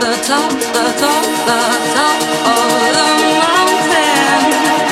the top, the top, the top of the mountain.